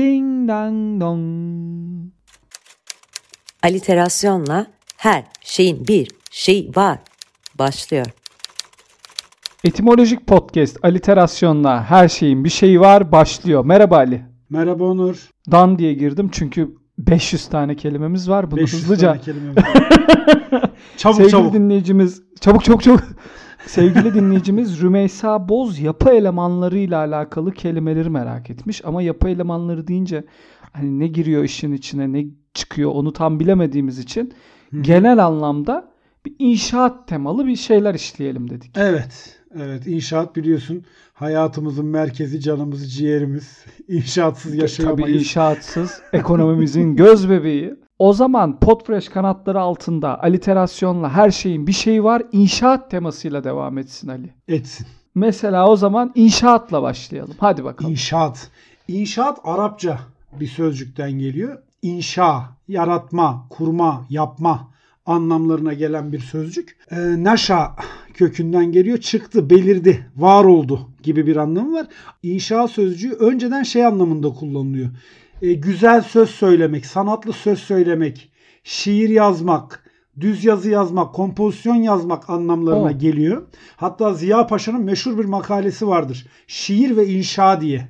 Ding dang dong. Aliterasyonla her şeyin bir şey var başlıyor. Etimolojik podcast aliterasyonla her şeyin bir şeyi var başlıyor. Merhaba Ali. Merhaba Onur. Dan diye girdim çünkü 500 tane kelimemiz var. Bunu 500 hızlıca tane kelime var. çabuk sevgili çabuk. dinleyicimiz çabuk çabuk çabuk sevgili dinleyicimiz Rümeysa Boz yapı elemanlarıyla alakalı kelimeleri merak etmiş ama yapı elemanları deyince hani ne giriyor işin içine ne çıkıyor onu tam bilemediğimiz için genel anlamda bir inşaat temalı bir şeyler işleyelim dedik. Evet. Evet inşaat biliyorsun hayatımızın merkezi canımız ciğerimiz. İnşaatsız Tabii yaşayamayız. inşaatsız ekonomimizin göz bebeği. O zaman Podfresh kanatları altında aliterasyonla her şeyin bir şeyi var. İnşaat temasıyla devam etsin Ali. Etsin. Mesela o zaman inşaatla başlayalım. Hadi bakalım. İnşaat. İnşaat Arapça bir sözcükten geliyor. İnşa, yaratma, kurma, yapma anlamlarına gelen bir sözcük. Ee, naşa kökünden geliyor. Çıktı, belirdi, var oldu gibi bir anlamı var. İnşa sözcüğü önceden şey anlamında kullanılıyor. Ee, güzel söz söylemek, sanatlı söz söylemek, şiir yazmak, düz yazı yazmak, kompozisyon yazmak anlamlarına Oh. geliyor. Hatta Ziya Paşa'nın meşhur bir makalesi vardır. Şiir ve inşa diye.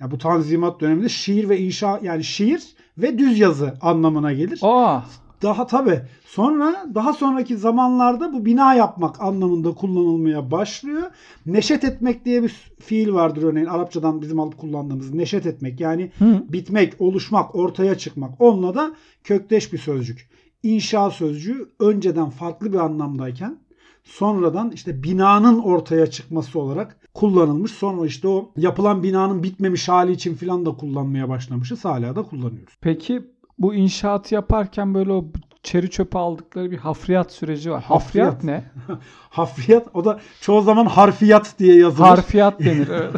Ya bu Tanzimat döneminde şiir ve inşa yani şiir ve düz yazı anlamına gelir. Aa, Daha tabi sonra daha sonraki zamanlarda bu bina yapmak anlamında kullanılmaya başlıyor. Neşet etmek diye bir fiil vardır örneğin Arapçadan bizim alıp kullandığımız neşet etmek yani Hı. bitmek, oluşmak, ortaya çıkmak. Onunla da kökleş bir sözcük. İnşa sözcüğü önceden farklı bir anlamdayken sonradan işte binanın ortaya çıkması olarak kullanılmış. Sonra işte o yapılan binanın bitmemiş hali için filan da kullanmaya başlamışız. Hala da kullanıyoruz. peki bu inşaatı yaparken böyle o çeri çöpe aldıkları bir hafriyat süreci var. Hafriyat, Hafriyat. ne? Hafriyat o da çoğu zaman harfiyat diye yazılır. Harfiyat denir. Evet.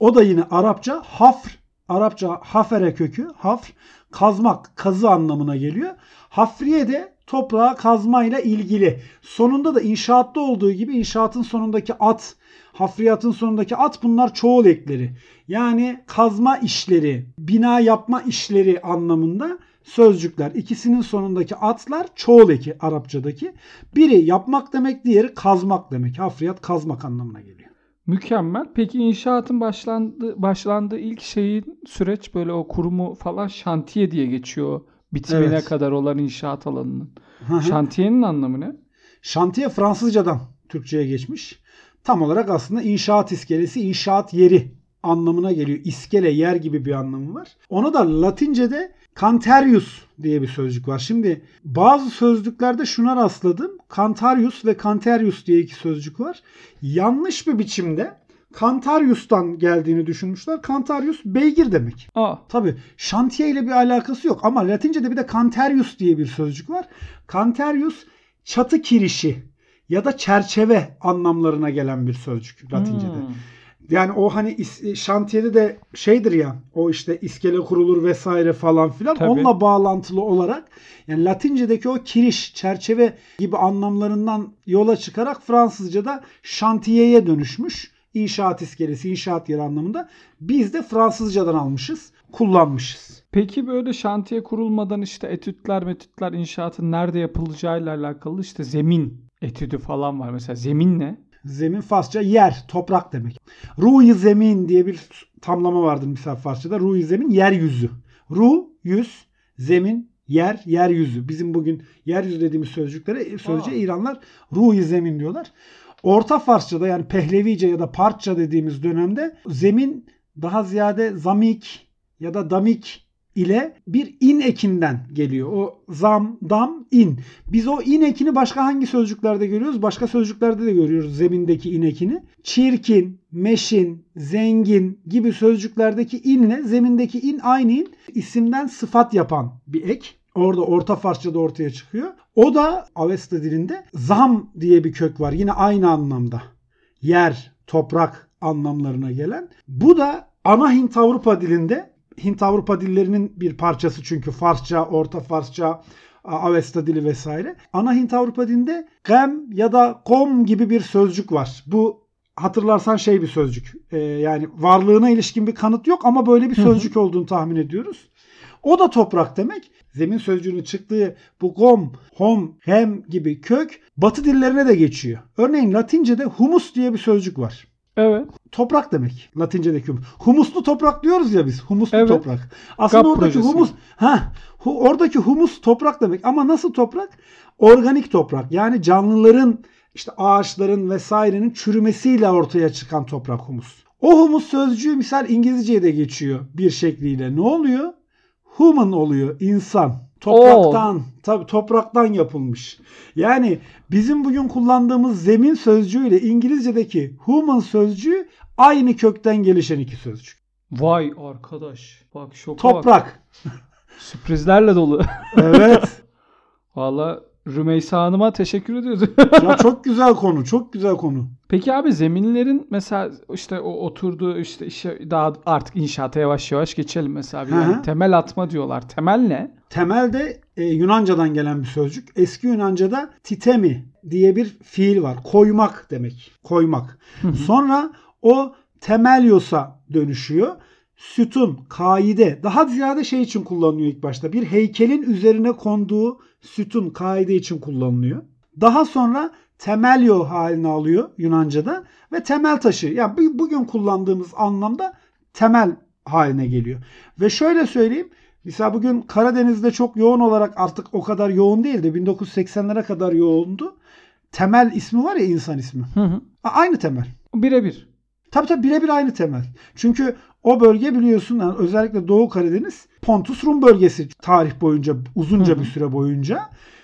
O da yine Arapça hafr. Arapça hafere kökü hafr kazmak, kazı anlamına geliyor. Hafriye de toprağa kazmayla ilgili. Sonunda da inşaatta olduğu gibi inşaatın sonundaki at, hafriyatın sonundaki at bunlar çoğul ekleri. Yani kazma işleri, bina yapma işleri anlamında sözcükler. İkisinin sonundaki atlar çoğul eki Arapçadaki. Biri yapmak demek, diğeri kazmak demek. Hafriyat kazmak anlamına geliyor. Mükemmel. Peki inşaatın başlandığı, başlandığı ilk şeyin süreç böyle o kurumu falan şantiye diye geçiyor. Bitimine Evet. kadar olan inşaat alanının. Şantiyenin anlamı ne? Şantiye Fransızcadan Türkçe'ye geçmiş. Tam olarak aslında inşaat iskelesi, inşaat yeri anlamına geliyor. İskele, yer gibi bir anlamı var. Ona da Latince'de canterius diye bir sözcük var. Şimdi bazı sözlüklerde şuna rastladım. Cantarius ve canterius diye iki sözcük var. Yanlış bir biçimde Cantarius'tan geldiğini düşünmüşler. Cantarius beygir demek. Aa, Tabi şantiye ile bir alakası yok ama Latince'de bir de canterius diye bir sözcük var. Canterius çatı kirişi ya da çerçeve anlamlarına gelen bir sözcük Latince'de. hmm. Yani o hani is- şantiyede de şeydir ya o işte iskele kurulur vesaire falan filan Tabii. onunla bağlantılı olarak yani Latince'deki o kiriş, çerçeve gibi anlamlarından yola çıkarak Fransızca'da şantiyeye dönüşmüş. İnşaat iskelesi, inşaat yeri anlamında. Biz de Fransızcadan almışız, kullanmışız. Peki böyle şantiye kurulmadan işte etütler metütler inşaatın nerede yapılacağıyla alakalı işte zemin etüdü falan var. Mesela zemin ne? Zemin Farsça yer, toprak demek. Ruhi zemin diye bir tamlama vardır misal Farsçada. Ruhi zemin yeryüzü. Ru yüz, zemin yer, yeryüzü. Bizim bugün yeryüzü dediğimiz sözcüklere sözce Aa. İranlar ruhi zemin diyorlar. Orta Farsçada yani Pehlevice ya da Partça dediğimiz dönemde zemin daha ziyade zamik ya da damik ile bir in ekinden geliyor. O zam, dam, in. Biz o in ekini başka hangi sözcüklerde görüyoruz? Başka sözcüklerde de görüyoruz zemindeki in ekini. Çirkin, meşin, zengin gibi sözcüklerdeki inle zemindeki in aynı in isimden sıfat yapan bir ek. Orada Orta Farsçada ortaya çıkıyor. O da Avesta dilinde zam diye bir kök var. Yine aynı anlamda. Yer, toprak anlamlarına gelen. Bu da ana Hint Avrupa dilinde Hint Avrupa dillerinin bir parçası çünkü Farsça, Orta Farsça, Avesta dili vesaire. Ana Hint Avrupa dilinde gem ya da kom gibi bir sözcük var. Bu hatırlarsan şey bir sözcük. Ee, yani varlığına ilişkin bir kanıt yok ama böyle bir sözcük olduğunu tahmin ediyoruz. O da toprak demek. Zemin sözcüğünün çıktığı bu gom, hom, hem gibi kök batı dillerine de geçiyor. Örneğin Latince'de humus diye bir sözcük var. Evet. Toprak demek. Latince'deki humus. Humuslu toprak diyoruz ya biz. Humuslu Evet. toprak. Aslında GAP oradaki projesi. humus ha oradaki humus toprak demek ama nasıl toprak? Organik toprak. Yani canlıların işte ağaçların vesairenin çürümesiyle ortaya çıkan toprak humus. O humus sözcüğü misal İngilizce'ye de geçiyor bir şekliyle. Ne oluyor? Human oluyor insan. Topraktan, tabii topraktan yapılmış. Yani bizim bugün kullandığımız zemin sözcüğüyle İngilizce'deki human sözcüğü aynı kökten gelişen iki sözcük. Vay arkadaş. Bak şoka bak. Toprak. Sürprizlerle dolu. Evet. Valla Rümeysa Hanım'a teşekkür ediyoruz. ya çok güzel konu, çok güzel konu. Peki abi zeminlerin mesela işte o oturduğu işte işe daha artık inşaata yavaş yavaş geçelim mesela. Bir yani temel atma diyorlar. Temel ne? Temelde e, Yunanca'dan gelen bir sözcük. Eski Yunanca'da titemi diye bir fiil var. Koymak demek. Koymak. Sonra o temelyos'a dönüşüyor. Sütun, kaide daha ziyade şey için kullanılıyor ilk başta. Bir heykelin üzerine konduğu sütun, kaide için kullanılıyor. Daha sonra temelyo halini alıyor Yunanca'da ve temel taşı. Yani bu- bugün kullandığımız anlamda temel haline geliyor. Ve şöyle söyleyeyim. Mesela bugün Karadeniz'de çok yoğun olarak artık o kadar yoğun değildi. 1980'lere kadar yoğundu. Temel ismi var ya insan ismi. Hı hı. Aynı temel. Birebir. Tabii tabii birebir aynı temel. Çünkü o bölge biliyorsun yani özellikle Doğu Karadeniz Pontus Rum bölgesi tarih boyunca uzunca bir süre boyunca.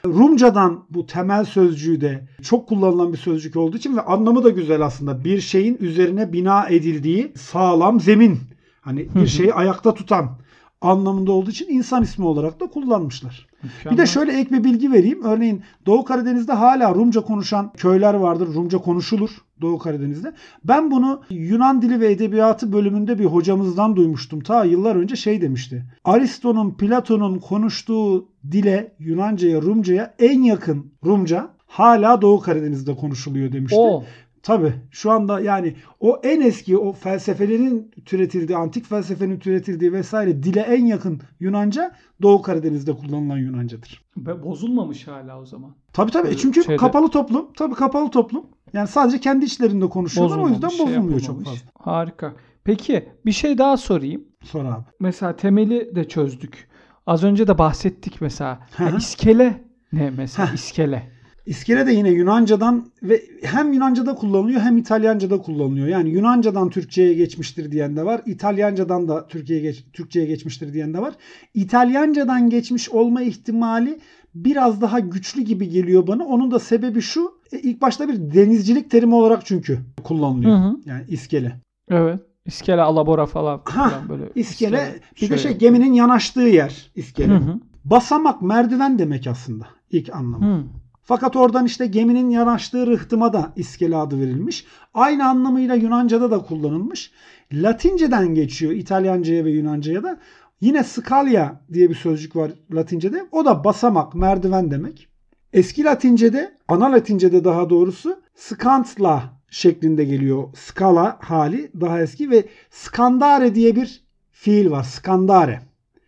Rumcadan bu temel sözcüğü de çok kullanılan bir sözcük olduğu için ve anlamı da güzel aslında. Bir şeyin üzerine bina edildiği sağlam zemin. Hani bir şeyi ayakta tutan anlamında olduğu için insan ismi olarak da kullanmışlar. Bir de şöyle ek bir bilgi vereyim. Örneğin Doğu Karadeniz'de hala Rumca konuşan köyler vardır. Rumca konuşulur Doğu Karadeniz'de. Ben bunu Yunan Dili ve Edebiyatı bölümünde bir hocamızdan duymuştum. Ta yıllar önce şey demişti. Aristo'nun, Platon'un konuştuğu dile, Yunanca'ya, Rumca'ya en yakın Rumca hala Doğu Karadeniz'de konuşuluyor demişti. O. Tabii şu anda yani o en eski o felsefelerin türetildiği, antik felsefenin türetildiği vesaire dile en yakın Yunanca Doğu Karadeniz'de kullanılan Yunancadır. Be- Bozulmamış hala o zaman. Tabii tabii. Ee, Çünkü şeyde- kapalı toplum. Tabii kapalı toplum. Yani sadece kendi içlerinde konuşuyorlar. O yüzden Bozulmamış, şey bozulmuyor çok yapılmamış. fazla. Harika. Peki bir şey daha sorayım. Sonra abi. Mesela temeli de çözdük. Az önce de bahsettik mesela. Hı Ya hı. iskele ne mesela iskele? İskele de yine Yunanca'dan ve hem Yunanca'da kullanılıyor hem İtalyanca'da kullanılıyor. Yani Yunanca'dan Türkçe'ye geçmiştir diyen de var. İtalyanca'dan da Türkiye'ye geç, Türkçe'ye geçmiştir diyen de var. İtalyanca'dan geçmiş olma ihtimali biraz daha güçlü gibi geliyor bana. Onun da sebebi şu. e, ilk başta bir denizcilik terimi olarak çünkü kullanılıyor. Hı hı. Yani iskele. Evet. İskele, alabora falan. Ha, filan böyle. İskele bir de şey geminin yanaştığı yer iskele. Hı hı. Basamak merdiven demek aslında ilk anlamı. Hı. Fakat oradan işte geminin yanaştığı rıhtıma da iskele adı verilmiş. Aynı anlamıyla Yunanca'da da kullanılmış. Latince'den geçiyor İtalyanca'ya ve Yunanca'ya da. Yine skalya diye bir sözcük var Latince'de. O da basamak, merdiven demek. Eski Latince'de, ana Latince'de daha doğrusu skantla şeklinde geliyor. Skala hali daha eski ve skandare diye bir fiil var. Skandare.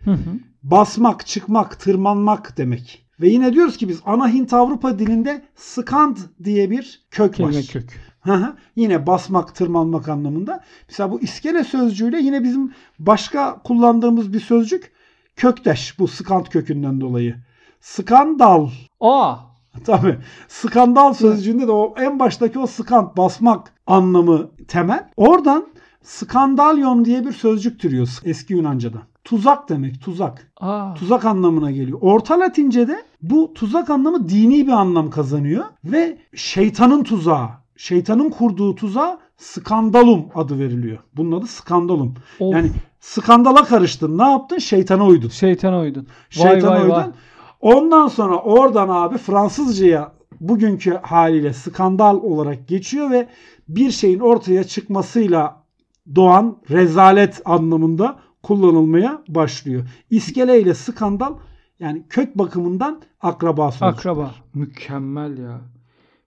Hı hı. Basmak, çıkmak, tırmanmak demek. Ve yine diyoruz ki biz ana Hint Avrupa dilinde skand diye bir kök Kelime var. kök. Yine basmak, tırmanmak anlamında. Mesela bu iskele sözcüğüyle yine bizim başka kullandığımız bir sözcük kökteş. Bu skand kökünden dolayı. Skandal. Aa. Tabii. Skandal sözcüğünde de o en baştaki o skand basmak anlamı temel. Oradan skandalyon diye bir sözcük türüyor eski Yunanca'da. Tuzak demek, tuzak. Aa. Tuzak anlamına geliyor. Orta Latince'de bu tuzak anlamı dini bir anlam kazanıyor ve şeytanın tuzağı, şeytanın kurduğu tuzağa skandalum adı veriliyor. Bunun adı skandalum. Of. Yani skandala karıştın. Ne yaptın? Şeytana uydun. Şeytana uydun. Vay Şeytana vay uydun. vay. Ondan sonra oradan abi Fransızcaya bugünkü haliyle skandal olarak geçiyor ve bir şeyin ortaya çıkmasıyla doğan rezalet anlamında kullanılmaya başlıyor. İskele ile skandal yani kök bakımından akraba sözcük. Akraba. Mükemmel ya.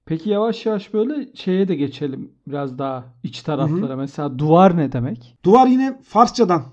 Peki yavaş yavaş böyle şeye de geçelim biraz daha iç taraflara. Mesela duvar ne demek? Duvar yine Farsçadan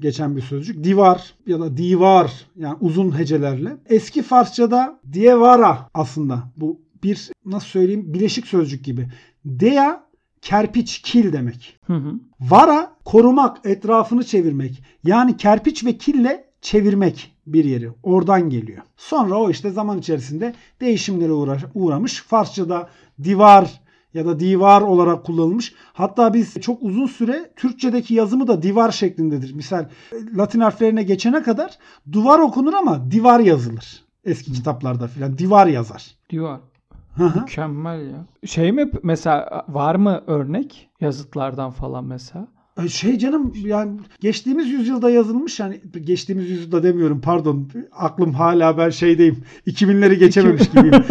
geçen bir sözcük. Divar ya da divar yani uzun hecelerle. Eski Farsçada dievara aslında bu bir nasıl söyleyeyim bileşik sözcük gibi. Dea kerpiç kil demek. Hı hı. Vara korumak, etrafını çevirmek. Yani kerpiç ve kille çevirmek bir yeri. Oradan geliyor. Sonra o işte zaman içerisinde değişimlere uğra- uğramış. Farsçada divar ya da divar olarak kullanılmış. Hatta biz çok uzun süre Türkçedeki yazımı da divar şeklindedir. Misal Latin harflerine geçene kadar duvar okunur ama divar yazılır. Eski kitaplarda filan divar yazar. Divar. Hı hı. Mükemmel ya. Şey mi mesela var mı örnek yazıtlardan falan mesela? E, Şey canım yani geçtiğimiz yüzyılda yazılmış yani geçtiğimiz yüzyılda demiyorum pardon aklım hala ben şeydeyim 2000'leri geçememiş gibiyim.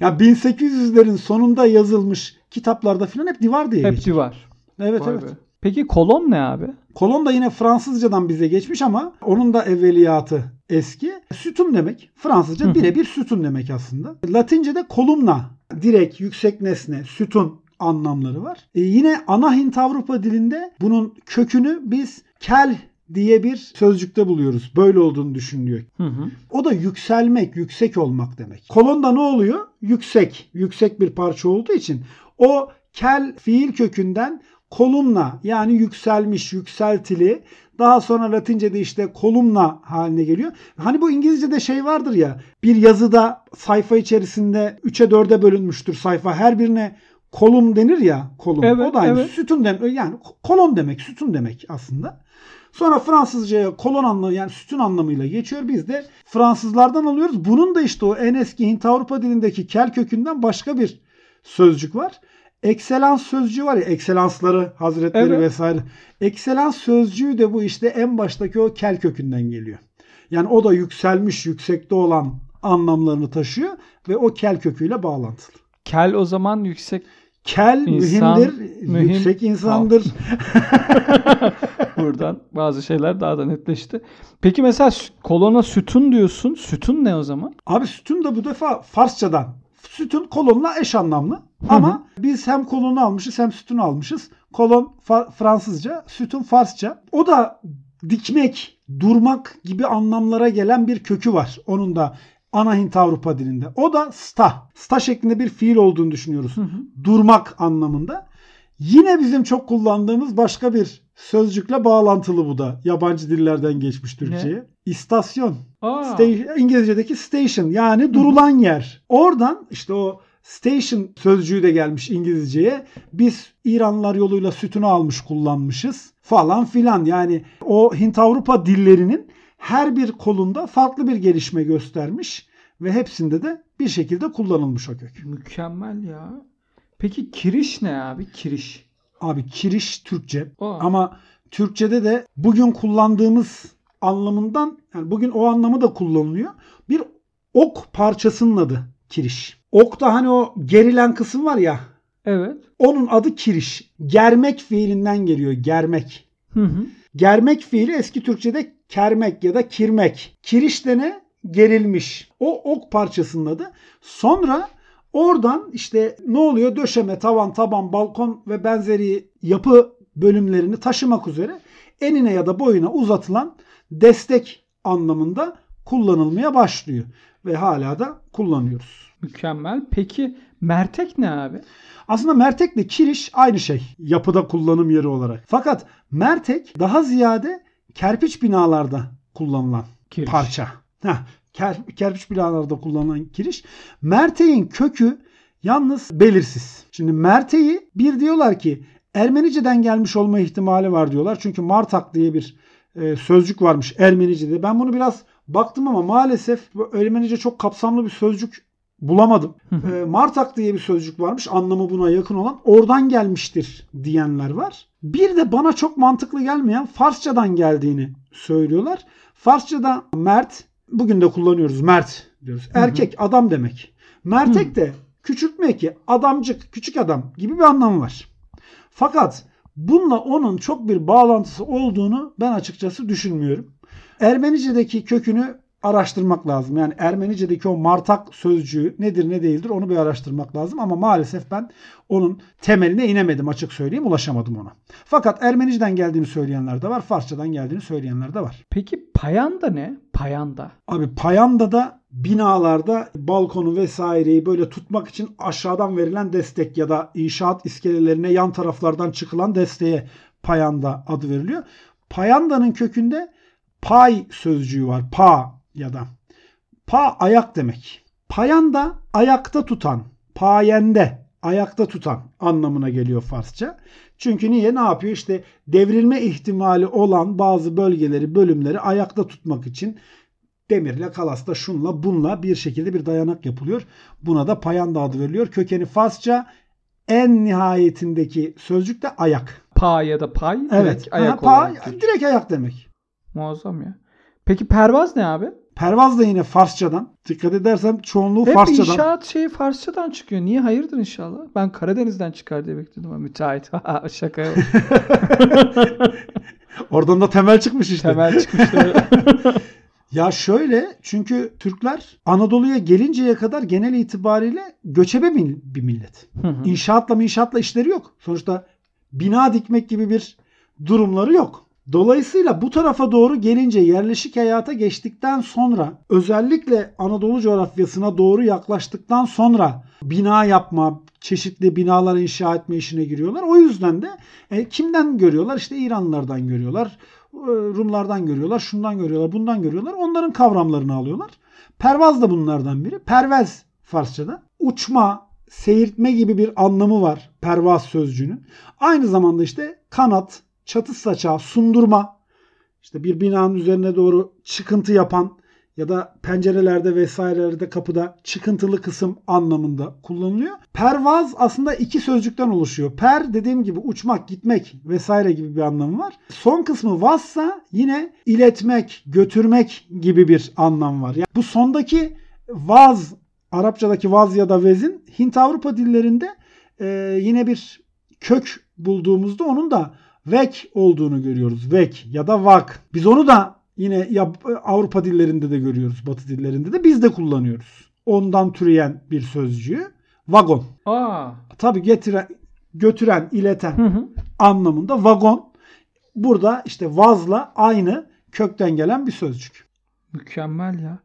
ya 1800'lerin sonunda yazılmış kitaplarda filan hep divar diye Hep geçiyor. divar. Evet Vay evet. be. Peki kolon ne abi? Kolon da yine Fransızcadan bize geçmiş ama onun da evveliyatı eski. Sütun demek. Fransızca birebir sütun demek aslında. Latince'de kolumna, direk, yüksek nesne, sütun anlamları var. E, yine ana Hint Avrupa dilinde bunun kökünü biz kel diye bir sözcükte buluyoruz. Böyle olduğunu düşünülüyor. Hı hı. O da yükselmek, yüksek olmak demek. Kolonda ne oluyor? Yüksek. Yüksek bir parça olduğu için o kel fiil kökünden kolumna yani yükselmiş, yükseltili daha sonra Latince'de işte kolumna haline geliyor. Hani bu İngilizce'de şey vardır ya bir yazıda sayfa içerisinde 3'e 4'e bölünmüştür sayfa. Her birine kolum denir ya kolum. Evet, o da aynı. evet. Sütun demek yani kolon demek, sütun demek aslında. Sonra Fransızcaya kolon anlamı yani sütun anlamıyla geçiyor. Biz de Fransızlardan alıyoruz. Bunun da işte o en eski Hint Avrupa dilindeki kel kökünden başka bir sözcük var. Ekselans sözcüğü var ya ekselansları hazretleri Evet. vesaire. Ekselans sözcüğü de bu işte en baştaki o kel kökünden geliyor. Yani o da yükselmiş, yüksekte olan anlamlarını taşıyor ve o kel köküyle bağlantılı. Kel o zaman yüksek Kel İnsan, mühimdir, mühim- yüksek insandır. buradan bazı şeyler daha da netleşti. Peki mesela kolona sütun diyorsun. Sütun ne o zaman? Abi sütun da bu defa Farsçadan. Sütun kolonla eş anlamlı. Ama biz hem kolonu almışız hem sütunu almışız. Kolon Fa- Fransızca, sütun Farsça. O da dikmek, durmak gibi anlamlara gelen bir kökü var. Onun da ana Hint Avrupa dilinde. O da sta. Sta şeklinde bir fiil olduğunu düşünüyoruz. Durmak anlamında. Yine bizim çok kullandığımız başka bir sözcükle bağlantılı bu da. Yabancı dillerden geçmiş Türkçe'ye. İstasyon. Aa, Sta- İngilizce'deki station yani durulan yer. Oradan işte o station sözcüğü de gelmiş İngilizce'ye. Biz İranlılar yoluyla sütunu almış kullanmışız falan filan. Yani o Hint Avrupa dillerinin her bir kolunda farklı bir gelişme göstermiş ve hepsinde de bir şekilde kullanılmış o kök. mükemmel ya. Peki kiriş ne abi? Kiriş. Abi kiriş Türkçe Aa. ama Türkçede de bugün kullandığımız anlamından yani bugün o anlamı da kullanılıyor. Bir ok parçasının adı kiriş. Ok da hani o gerilen kısım var ya Evet. onun adı kiriş. Germek fiilinden geliyor germek. Hı hı. Germek fiili eski Türkçe'de kermek ya da kirmek. Kiriş de ne? Gerilmiş. O ok parçasının adı. Sonra oradan işte ne oluyor? Döşeme, tavan, taban, balkon ve benzeri yapı bölümlerini taşımak üzere enine ya da boyuna uzatılan destek anlamında kullanılmaya başlıyor. Ve hala da kullanıyoruz. Mükemmel. Peki mertek ne abi? Aslında mertekle kiriş aynı şey yapıda kullanım yeri olarak. Fakat mertek daha ziyade kerpiç binalarda kullanılan Kiriş. parça. Heh, ker, kerpiç binalarda kullanılan kiriş. Merteğin kökü yalnız belirsiz. Şimdi merteği bir diyorlar ki Ermenice'den gelmiş olma ihtimali var diyorlar. Çünkü martak diye bir e, sözcük varmış Ermenice'de. Ben bunu biraz baktım ama maalesef Ermenice çok kapsamlı bir sözcük bulamadım. E, martak diye bir sözcük varmış. Anlamı buna yakın olan. Oradan gelmiştir diyenler var. Bir de bana çok mantıklı gelmeyen Farsçadan geldiğini söylüyorlar. Farsçada mert, bugün de kullanıyoruz mert diyoruz. Erkek, adam demek. Mertek de küçültmek ya, adamcık, küçük adam gibi bir anlamı var. Fakat bununla onun çok bir bağlantısı olduğunu ben açıkçası düşünmüyorum. Ermenice'deki kökünü araştırmak lazım. Yani Ermenice'deki o martak sözcüğü nedir ne değildir onu bir araştırmak lazım. Ama maalesef ben onun temeline inemedim açık söyleyeyim ulaşamadım ona. Fakat Ermenice'den geldiğini söyleyenler de var. Farsçadan geldiğini söyleyenler de var. Peki payanda ne? Payanda. Abi payandada binalarda balkonu vesaireyi böyle tutmak için aşağıdan verilen destek ya da inşaat iskelelerine yan taraflardan çıkılan desteğe payanda adı veriliyor. Payandanın kökünde pay sözcüğü var. Pa ya da. Pa ayak demek. Payanda ayakta tutan. Payende ayakta tutan anlamına geliyor Farsça. Çünkü niye? Ne yapıyor? İşte devrilme ihtimali olan bazı bölgeleri, bölümleri ayakta tutmak için demirle, kalasla, şunla, bunla bir şekilde bir dayanak yapılıyor. Buna da payanda adı veriliyor. Kökeni Farsça en nihayetindeki sözcük de ayak. Pa ya da pay. Evet. Direkt ayak Aha, pa, olarak direkt ayak demek. Muazzam ya. Peki pervaz ne abi? Pervaz da yine Farsçadan. Dikkat edersem çoğunluğu Hep Farsçadan. inşaat şeyi Farsçadan çıkıyor. Niye hayırdır inşallah? Ben Karadeniz'den çıkar diye bekliyordum ama müteahhit. Şaka yok. Oradan da temel çıkmış işte. Temel çıkmıştı. Ya şöyle çünkü Türkler Anadolu'ya gelinceye kadar genel itibariyle göçebe bir millet. Hı hı. İnşaatla inşaatla işleri yok. Sonuçta bina dikmek gibi bir durumları yok. Dolayısıyla bu tarafa doğru gelince yerleşik hayata geçtikten sonra özellikle Anadolu coğrafyasına doğru yaklaştıktan sonra bina yapma, çeşitli binalar inşa etme işine giriyorlar. O yüzden de e, kimden görüyorlar? İşte İranlılardan görüyorlar, e, Rumlardan görüyorlar, şundan görüyorlar, bundan görüyorlar. Onların kavramlarını alıyorlar. Pervaz da bunlardan biri. Pervez Farsçada. Uçma, seyirtme gibi bir anlamı var pervaz sözcüğünün. Aynı zamanda işte kanat, çatı saçağı, sundurma, işte bir binanın üzerine doğru çıkıntı yapan ya da pencerelerde vesairelerde kapıda çıkıntılı kısım anlamında kullanılıyor. Pervaz aslında iki sözcükten oluşuyor. Per dediğim gibi uçmak, gitmek vesaire gibi bir anlamı var. Son kısmı vazsa yine iletmek, götürmek gibi bir anlam var. Yani bu sondaki vaz, Arapçadaki vaz ya da vezin Hint Avrupa dillerinde e, yine bir kök bulduğumuzda onun da vek olduğunu görüyoruz. Vek ya da vak. Biz onu da yine Avrupa dillerinde de görüyoruz. Batı dillerinde de biz de kullanıyoruz. Ondan türeyen bir sözcüğü vagon. Aa. Tabi getiren, götüren, ileten Hı hı. anlamında vagon. Burada işte vazla aynı kökten gelen bir sözcük. Mükemmel ya.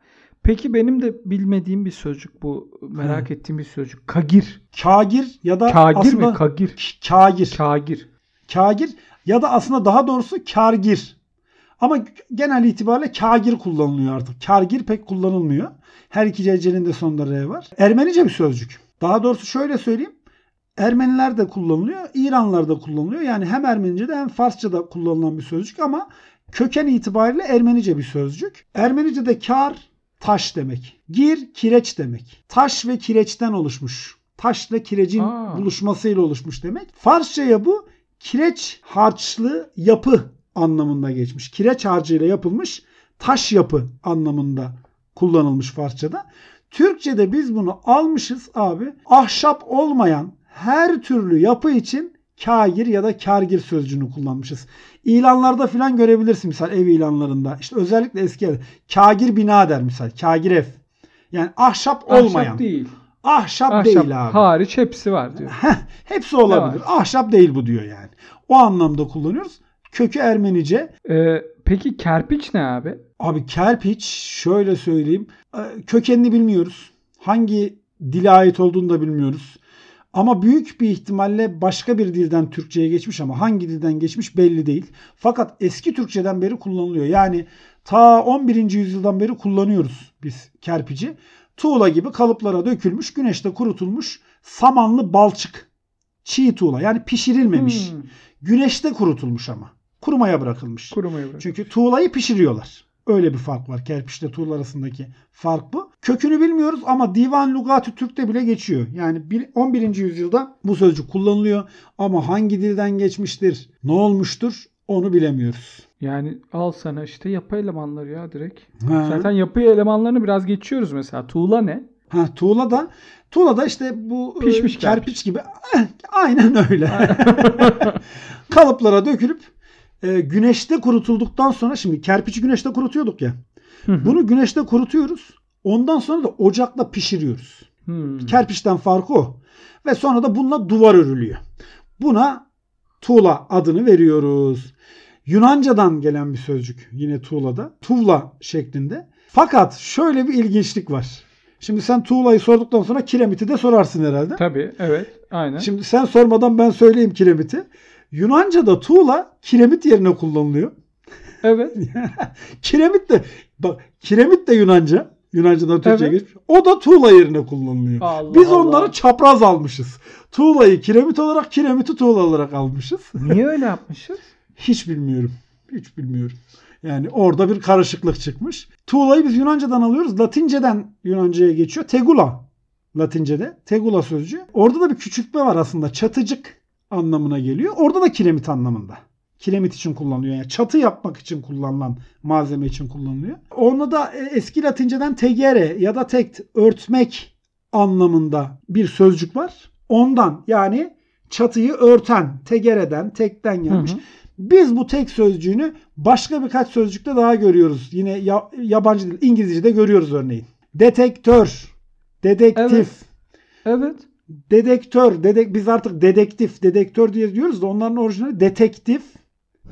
Peki benim de bilmediğim bir sözcük bu. Merak ettiğim bir sözcük. Kagir. Kagir ya da Kagir aslında mi? Kagir. Kagir. Kagir. Kagir ya da aslında daha doğrusu kargir. Ama genel itibariyle kagir kullanılıyor artık. Kargir pek kullanılmıyor. Her iki cecenin de sonunda R var. Ermenice bir sözcük. Daha doğrusu şöyle söyleyeyim. Ermeniler de kullanılıyor, İranlılar da kullanılıyor. Yani hem Ermenice'de hem Farsça'da kullanılan bir sözcük ama köken itibariyle Ermenice bir sözcük. Ermenice'de kar taş demek. Gir kireç demek. Taş ve kireçten oluşmuş. Taşla kirecin Aa. buluşmasıyla oluşmuş demek. Farsçaya bu kireç harçlı yapı anlamında geçmiş. Kireç harcıyla yapılmış taş yapı anlamında kullanılmış Farsçada. Türkçe'de biz bunu almışız abi. Ahşap olmayan her türlü yapı için kagir ya da kargir sözcüğünü kullanmışız. İlanlarda filan görebilirsin misal ev ilanlarında. İşte özellikle eski ev. Kagir bina der misal. Kagir ev. Yani ahşap olmayan. Ahşap değil. Ahşap, Ahşap değil abi. hariç hepsi var diyor. Hepsi olabilir. Ahşap değil bu diyor yani. O anlamda kullanıyoruz. Kökü Ermenice. Ee, peki kerpiç ne abi? Abi kerpiç şöyle söyleyeyim. e, Kökenini bilmiyoruz. Hangi dile ait olduğunu da bilmiyoruz. Ama büyük bir ihtimalle başka bir dilden Türkçe'ye geçmiş ama hangi dilden geçmiş belli değil. Fakat eski Türkçeden beri kullanılıyor. Yani ta 11. yüzyıldan beri kullanıyoruz biz kerpici. Tuğla gibi kalıplara dökülmüş, güneşte kurutulmuş samanlı balçık. Çiğ tuğla yani pişirilmemiş. Hmm, Güneşte kurutulmuş ama. Kurumaya bırakılmış. kurumaya bırak. Çünkü tuğlayı pişiriyorlar. Öyle bir fark var. Kerpiçle tuğla arasındaki fark bu. Kökünü bilmiyoruz ama Divan Lugati Türk'te bile geçiyor. Yani bir- 11. yüzyılda bu sözcük kullanılıyor ama hangi dilden geçmiştir, ne olmuştur onu bilemiyoruz. Yani al sana işte yapı elemanları ya direkt. Ha. Zaten yapı elemanlarını biraz geçiyoruz mesela. Tuğla ne? Ha, tuğla da tuğla da işte bu e, Pişmiş kerpiç gibi Eh, aynen öyle. Kalıplara dökülüp e, güneşte kurutulduktan sonra şimdi kerpiçi güneşte kurutuyorduk ya. Hı hı. Bunu güneşte kurutuyoruz. Ondan sonra da ocakla pişiriyoruz. Hmm. Kerpiçten farkı o. Ve sonra da bununla duvar örülüyor. Buna tuğla adını veriyoruz. Yunancadan gelen bir sözcük yine tuğlada. Tuğla şeklinde. Fakat şöyle bir ilginçlik var. Şimdi sen tuğlayı sorduktan sonra kiremiti de sorarsın herhalde. Tabii evet aynen. Şimdi sen sormadan ben söyleyeyim kiremiti. Yunanca'da tuğla kiremit yerine kullanılıyor. evet. Kiremit de bak kiremit de Yunanca. Yunanca'dan Türkçe'ye Evet. geçmiş. O da tuğla yerine kullanılıyor. Allah Biz Allah. onları çapraz almışız. Tuğlayı kiremit olarak, kiremiti tuğla olarak almışız. Niye öyle yapmışız? Hiç bilmiyorum. Hiç bilmiyorum. Yani orada bir karışıklık çıkmış. Tuğlayı biz Yunanca'dan alıyoruz. Latinceden Yunanca'ya geçiyor. Tegula. Latince'de. Tegula sözcüğü. Orada da bir küçültme var aslında. Çatıcık anlamına geliyor. Orada da kiremit anlamında. Kiremit için kullanılıyor. Yani çatı yapmak için kullanılan malzeme için kullanılıyor. Onu da e, eski Latinceden tegere ya da tekt örtmek anlamında bir sözcük var. Ondan yani çatıyı örten, tegereden, tekten gelmiş. Hı hı. Biz bu tek sözcüğünü başka birkaç sözcükte daha görüyoruz. Yine ya- yabancı dil, İngilizce'de görüyoruz örneğin. Detektör, dedektif, Evet. Evet. dedektör, dedek biz artık dedektif, dedektör diye diyoruz da onların orijinali detektif,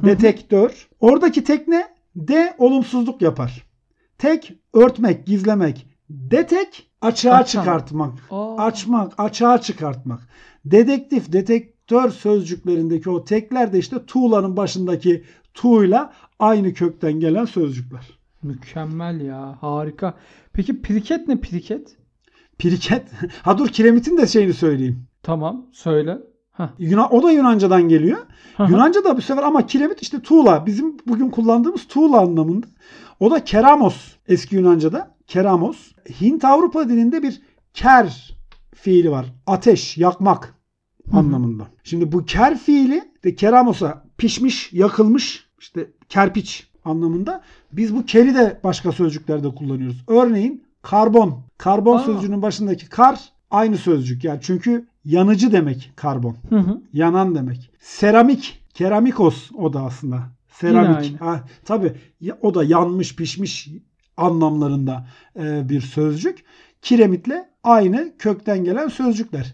detektör. Oradaki tek ne? De olumsuzluk yapar. Tek örtmek, gizlemek. Detek açığa Açan. çıkartmak. Aa. Açmak, açığa çıkartmak. Dedektif, detektör sözcüklerindeki o tekler de işte tuğlanın başındaki tuğla aynı kökten gelen sözcükler. Mükemmel ya. Harika. Peki piriket ne piriket? Piriket. Ha dur kiremitin de şeyini söyleyeyim. Tamam. Söyle. Yunan, o da Yunanca'dan geliyor. Yunanca da bu sefer ama kiremit işte tuğla. Bizim bugün kullandığımız tuğla anlamında. O da keramos eski Yunanca'da. Keramos. Hint Avrupa dilinde bir ker fiili var. Ateş, yakmak hı. anlamında. Şimdi bu ker fiili de keramosa pişmiş, yakılmış işte kerpiç anlamında. Biz bu keri de başka sözcüklerde kullanıyoruz. Örneğin karbon. Karbon Aa. sözcüğünün başındaki kar aynı sözcük. Yani çünkü yanıcı demek karbon. Hı hı. Yanan demek. Seramik. Keramikos o da aslında. Seramik. Ha, tabii o da yanmış pişmiş anlamlarında e, bir sözcük. Kiremitle aynı kökten gelen sözcükler.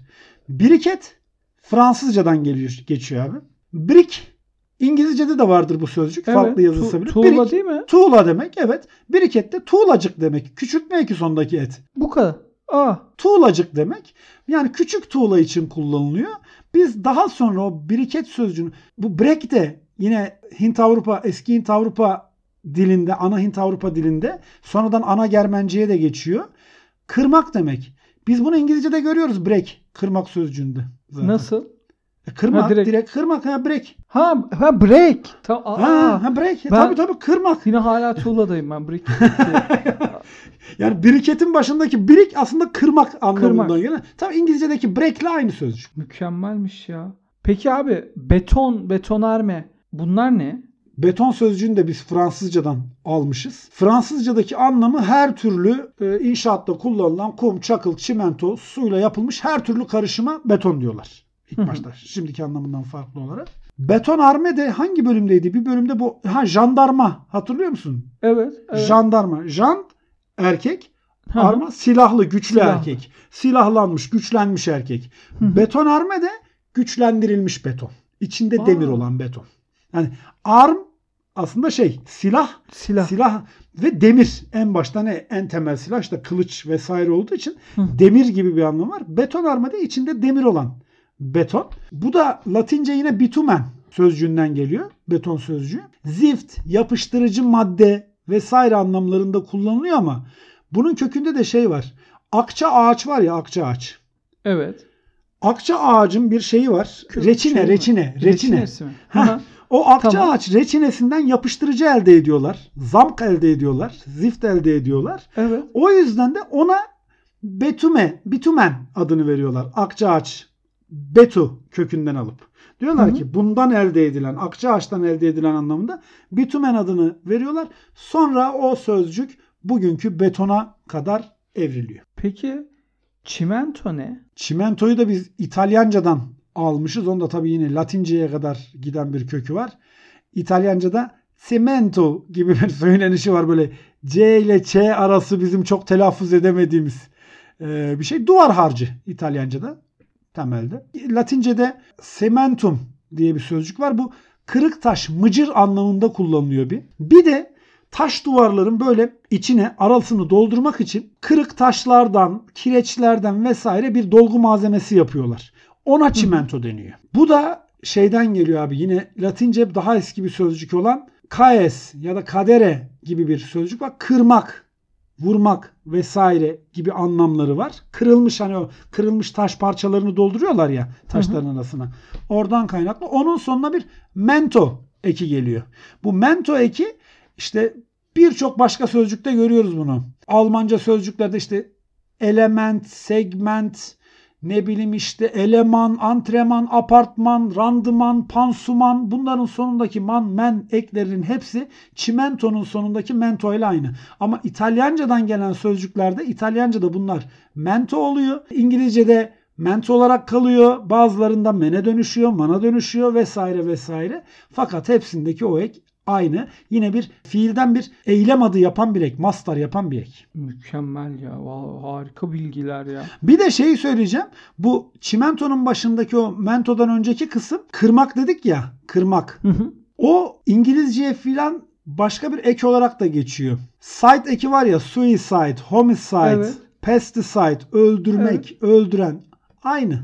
Biriket Fransızcadan geliyor, geçiyor abi. Brick İngilizce'de de vardır bu sözcük. Farklı yazılsa bile. Tuğla Brick, değil mi? tuğla demek evet. Biriket de tuğlacık demek. Küçültme eki sondaki et Bu kadar. Aa. tuğlacık demek. Yani küçük tuğla için kullanılıyor. Biz daha sonra o biriket sözcüğünü bu break de yine Hint Avrupa eski Hint Avrupa dilinde ana Hint Avrupa dilinde sonradan ana Germenceye de geçiyor. Kırmak demek. Biz bunu İngilizce'de görüyoruz break kırmak sözcüğünde. zaten. Nasıl? E, kırmak Ha, direkt. direkt. kırmak ha break. Ha, ha break. Ta- aa. Ha, ha break. Ben- Tabii tabii kırmak. Yine hala tuğladayım ben break. Yani biriketin başındaki birik aslında kırmak anlamından Kırmak. gelen. Tabii İngilizce'deki break ile aynı sözcük. Mükemmelmiş ya. Peki abi beton, betonarme bunlar ne? Beton sözcüğünü de biz Fransızcadan almışız. Fransızcadaki anlamı her türlü e, inşaatta kullanılan kum, çakıl, çimento, suyla yapılmış her türlü karışıma beton diyorlar. İlk başta. Şimdiki anlamından farklı olarak. Beton arme de hangi bölümdeydi? Bir bölümde bu ha jandarma hatırlıyor musun? Evet. evet. Jandarma. Jan erkek, arma silahlı, güçlü Silahlı. erkek. Silahlanmış, güçlenmiş erkek. Hı hı. Beton arme de güçlendirilmiş beton. İçinde Aa. demir olan beton. Yani arm aslında şey silah Silah. silah ve demir en başta ne en temel silah işte kılıç vesaire olduğu için Hı. demir gibi bir anlam var. Beton arma da içinde demir olan beton. Bu da Latince yine bitumen sözcüğünden geliyor. Beton sözcüğü. Zift, yapıştırıcı madde vesaire anlamlarında kullanılıyor ama bunun kökünde de şey var. Akça ağaç var ya akça ağaç. Evet. Akça ağacın bir şeyi var. Kök- reçine, şey mi? reçine, reçine. Reçinesi mi? O akça Tamam. ağaç reçinesinden yapıştırıcı elde ediyorlar. Zamk elde ediyorlar. Zift elde ediyorlar. Evet. O yüzden de ona betume, bitumen adını veriyorlar. Akça ağaç, betu kökünden alıp. Diyorlar Hı hı. ki bundan elde edilen, akça ağaçtan elde edilen anlamında bitumen adını veriyorlar. Sonra o sözcük bugünkü betona kadar evriliyor. Peki çimento ne? Çimentoyu da biz İtalyancadan almışız. Onda tabii yine Latinceye kadar giden bir kökü var. İtalyanca'da cemento gibi bir söylenişi var böyle C ile Ç arası bizim çok telaffuz edemediğimiz e, bir şey. Duvar harcı İtalyanca'da temelde. Latince'de cementum diye bir sözcük var. Bu kırık taş, mıcır anlamında kullanılıyor bir. Bir de taş duvarların böyle içine arasını doldurmak için kırık taşlardan, kireçlerden vesaire bir dolgu malzemesi yapıyorlar. Ona çimento deniyor. Bu da şeyden geliyor abi yine Latince daha eski bir sözcük olan kaes ya da kadere gibi bir sözcük var. Kırmak, vurmak vesaire gibi anlamları var. Kırılmış hani o kırılmış taş parçalarını dolduruyorlar ya taşların arasına. Oradan kaynaklı. Onun sonuna bir mento eki geliyor. Bu mento eki işte birçok başka sözcükte görüyoruz bunu. Almanca sözcüklerde işte element, segment, ne bileyim işte eleman, antreman, apartman, randıman, pansuman bunların sonundaki man, men eklerinin hepsi çimentonun sonundaki mento ile aynı. Ama İtalyancadan gelen sözcüklerde İtalyanca'da bunlar mento oluyor. İngilizce'de mento olarak kalıyor. Bazılarında mene dönüşüyor, mana dönüşüyor vesaire vesaire. Fakat hepsindeki o ek aynı. Yine bir fiilden bir eylem adı yapan bir ek, mastar yapan bir ek. Mükemmel ya. Vallahi harika bilgiler ya. Bir de şeyi söyleyeceğim. Bu çimentonun başındaki o mentodan önceki kısım kırmak dedik ya. Kırmak. Hı hı. O İngilizceye filan başka bir ek olarak da geçiyor. Site eki var ya suicide, homicide, Evet. pesticide, öldürmek, öldüren. Aynı.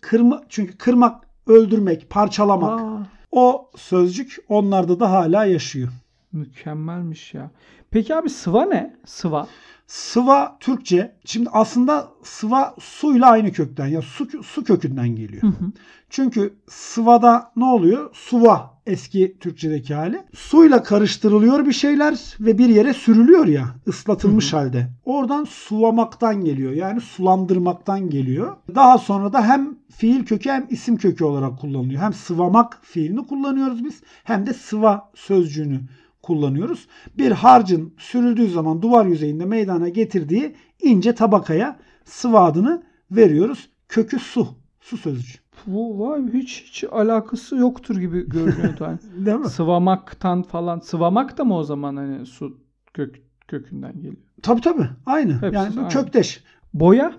Kırma, çünkü kırmak, öldürmek, parçalamak. Aa, O sözcük onlarda da hala yaşıyor. mükemmelmiş ya. Peki abi sıva ne? Sıva. Sıva Türkçe. Şimdi aslında sıva suyla aynı kökten ya su, su kökünden geliyor. Hı hı. Çünkü sıvada ne oluyor? Suva eski Türkçedeki hali. Suyla karıştırılıyor bir şeyler ve bir yere sürülüyor ya ıslatılmış halde. Oradan sulamaktan geliyor. Yani sulandırmaktan geliyor. Daha sonra da hem fiil kökü hem isim kökü olarak kullanılıyor. Hem sıvamak fiilini kullanıyoruz biz hem de sıva sözcüğünü kullanıyoruz. Bir harcın sürüldüğü zaman duvar yüzeyinde meydana getirdiği ince tabakaya sıva adını veriyoruz. Kökü su. Su sözcüğü. Bu vay hiç hiç alakası yoktur gibi görünüyordu. Hani Değil mi? sıvamaktan falan. Sıvamak da mı o zaman hani su kök, kökünden geliyor? Tabii tabii. Aynı. Hepsi yani bu aynı. kökteş. Boya?